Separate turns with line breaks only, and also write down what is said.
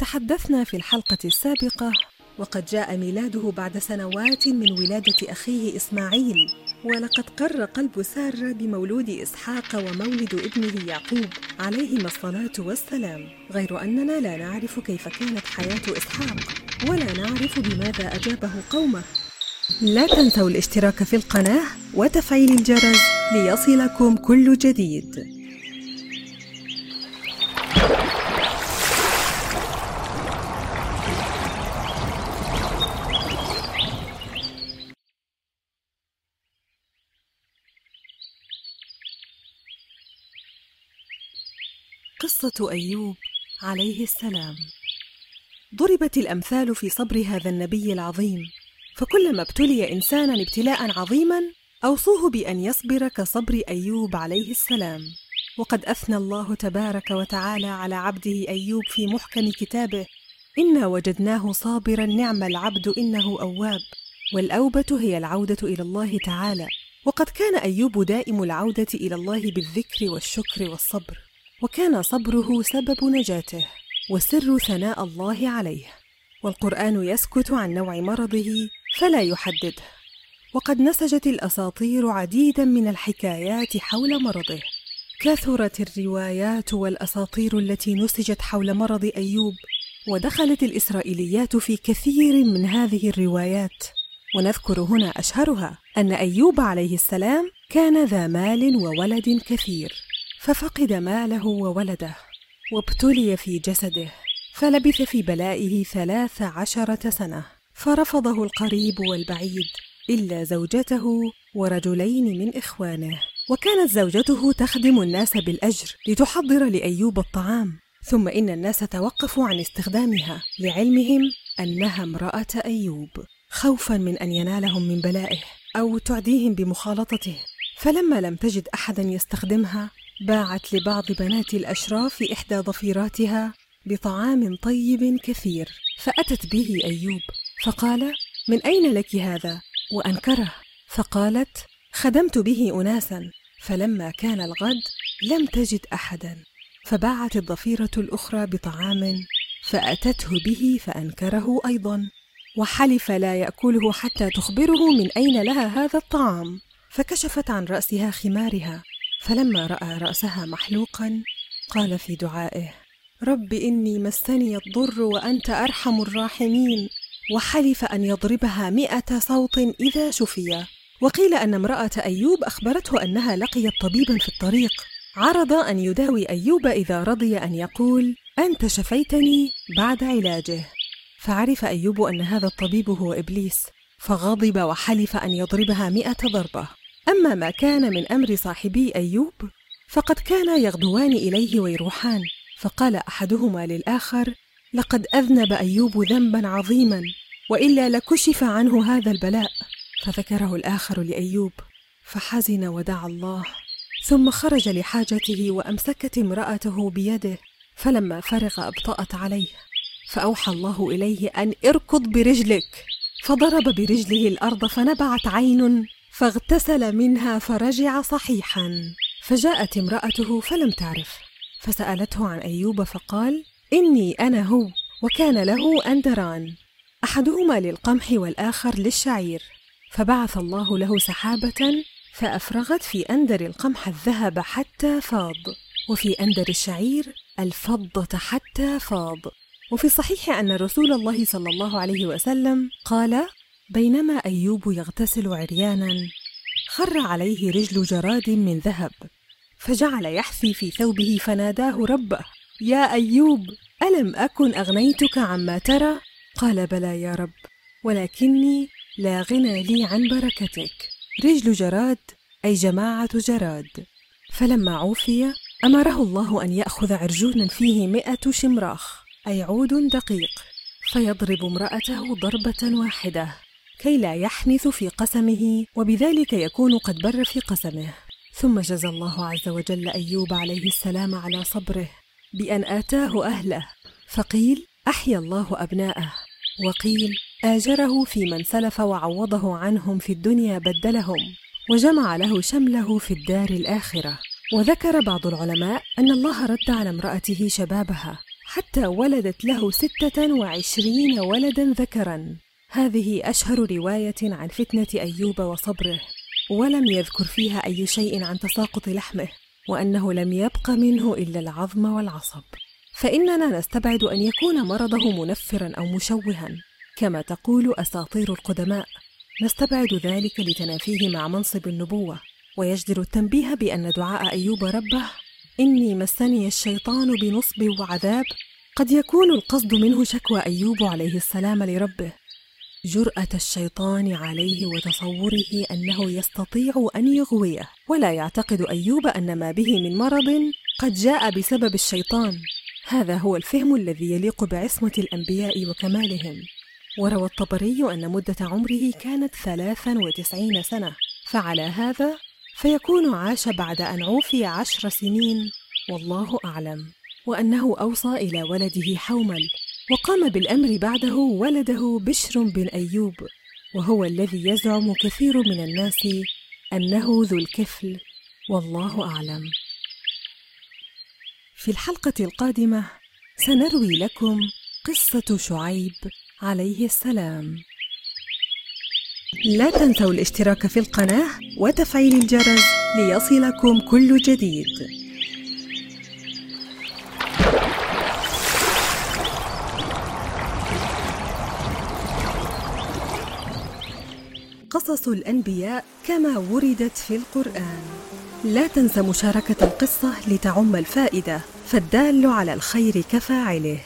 تحدثنا في الحلقة السابقة وقد جاء ميلاده بعد سنوات من ولادة أخيه إسماعيل. ولقد قر قلب سارة بمولود إسحاق ومولد ابنه يعقوب عليهما الصلاة والسلام. غير أننا لا نعرف كيف كانت حياة إسحاق ولا نعرف بماذا أجابه قومه. لا تنسوا الاشتراك في القناة وتفعيل الجرس ليصلكم كل جديد. قصة أيوب عليه السلام. ضربت الأمثال في صبر هذا النبي العظيم فكلما ابتلي إنسانا ابتلاء عظيما أوصوه بأن يصبر كصبر أيوب عليه السلام. وقد أثنى الله تبارك وتعالى على عبده أيوب في محكم كتابه إنا وجدناه صابرا نعم العبد إنه أواب والأوبة هي العودة إلى الله تعالى وقد كان أيوب دائم العودة إلى الله بالذكر والشكر والصبر. وكان صبره سبب نجاته وسر ثناء الله عليه. والقرآن يسكت عن نوع مرضه فلا يحدده وقد نسجت الأساطير عديدا من الحكايات حول مرضه. كثرت الروايات والأساطير التي نسجت حول مرض أيوب ودخلت الإسرائيليات في كثير من هذه الروايات. ونذكر هنا أشهرها أن أيوب عليه السلام كان ذا مال وولد كثير. ففقد ماله وولده وابتلي في جسده فلبث في بلائه ثلاث عشرة سنة فرفضه القريب والبعيد إلا زوجته ورجلين من إخوانه. وكانت زوجته تخدم الناس بالأجر لتحضر لأيوب الطعام ثم إن الناس توقفوا عن استخدامها لعلمهم أنها امرأة أيوب خوفا من أن ينالهم من بلائه أو تعديهم بمخالطته. فلما لم تجد أحدا يستخدمها باعت لبعض بنات الأشراف إحدى ضفيراتها بطعام طيب كثير فأتت به أيوب فقال من أين لك هذا؟ وأنكره فقالت خدمت به أناسا فلما كان الغد لم تجد أحدا فباعت الضفيرة الأخرى بطعام فأتته به فأنكره أيضا وحلف لا يأكله حتى تخبره من أين لها هذا الطعام فكشفت عن رأسها خمارها فلما رأى رأسها محلوقا قال في دعائه رب إني مسني الضر وأنت أرحم الراحمين. وحلف أن يضربها مائه صوت إذا شفي. وقيل أن امرأة أيوب أخبرته أنها لقيت طبيبا في الطريق. عرض أن يداوي أيوب إذا رضي أن يقول أنت شفيتني بعد علاجه. فعرف أيوب أن هذا الطبيب هو إبليس فغضب وحلف أن يضربها مائه ضربة. أما ما كان من أمر صاحبي أيوب فقد كانا يغدوان إليه ويروحان فقال أحدهما للآخر لقد أذنب أيوب ذنبا عظيما وإلا لكشف عنه هذا البلاء. فذكره الآخر لأيوب فحزن ودعا الله ثم خرج لحاجته وأمسكت امرأته بيده فلما فرغ أبطأت عليه فأوحى الله إليه أن اركض برجلك فضرب برجله الأرض فنبعت عين فاغتسل منها فرجع صحيحا. فجاءت امرأته فلم تعرف. فسألته عن أيوب فقال إني أنا هو وكان له أندران. أحدهما للقمح والآخر للشعير. فبعث الله له سحابة فأفرغت في أندر القمح الذهب حتى فاض. وفي أندر الشعير الفضة حتى فاض. وفي الصحيح أن رسول الله صلى الله عليه وسلم قال بينما أيوب يغتسل عريانا خر عليه رجل جراد من ذهب فجعل يحثي في ثوبه فناداه ربه يا أيوب ألم أكن أغنيتك عما ترى قال بلى يا رب ولكني لا غنى لي عن بركتك. رجل جراد أي جماعة جراد. فلما عوفي أمره الله أن يأخذ عرجونا فيه مائه شمراخ أي عود دقيق فيضرب امرأته ضربة واحدة. كي لا يحنث في قسمه وبذلك يكون قد بر في قسمه. ثم جزى الله عز وجل أيوب عليه السلام على صبره بأن آتاه أهله فقيل أحيا الله أبناءه. وقيل آجره في من سلف وعوضه عنهم في الدنيا بدلهم وجمع له شمله في الدار الآخرة. وذكر بعض العلماء أن الله رد على امرأته شبابها حتى ولدت له ستة وعشرين ولدا ذكرا. هذه أشهر رواية عن فتنة أيوب وصبره ولم يذكر فيها أي شيء عن تساقط لحمه وأنه لم يبق منه إلا العظم والعصب. فإننا نستبعد أن يكون مرضه منفرا أو مشوها كما تقول أساطير القدماء. نستبعد ذلك لتنافيه مع منصب النبوة ويجدر التنبيه بأن دعاء أيوب ربه إني مسني الشيطان بنصب وعذاب قد يكون القصد منه شكوى أيوب عليه السلام لربه. جرأة الشيطان عليه وتصوره أنه يستطيع أن يغويه ولا يعتقد أيوب أن ما به من مرض قد جاء بسبب الشيطان. هذا هو الفهم الذي يليق بعصمة الأنبياء وكمالهم. وروى الطبري أن مدة عمره كانت ثلاثا وتسعين سنة. فعلى هذا فيكون عاش بعد أن عوفي عشر سنين والله أعلم. وأنه أوصى إلى ولده حومل وقام بالأمر بعده ولده بشر بن أيوب وهو الذي يزعم كثير من الناس أنه ذو الكفل والله أعلم. في الحلقة القادمة سنروي لكم قصة شعيب عليه السلام. لا تنسوا الاشتراك في القناة وتفعيل الجرس ليصلكم كل جديد. قصص الأنبياء كما وردت في القرآن. لا تنس مشاركة القصة لتعم الفائدة فالدال على الخير كفاعله.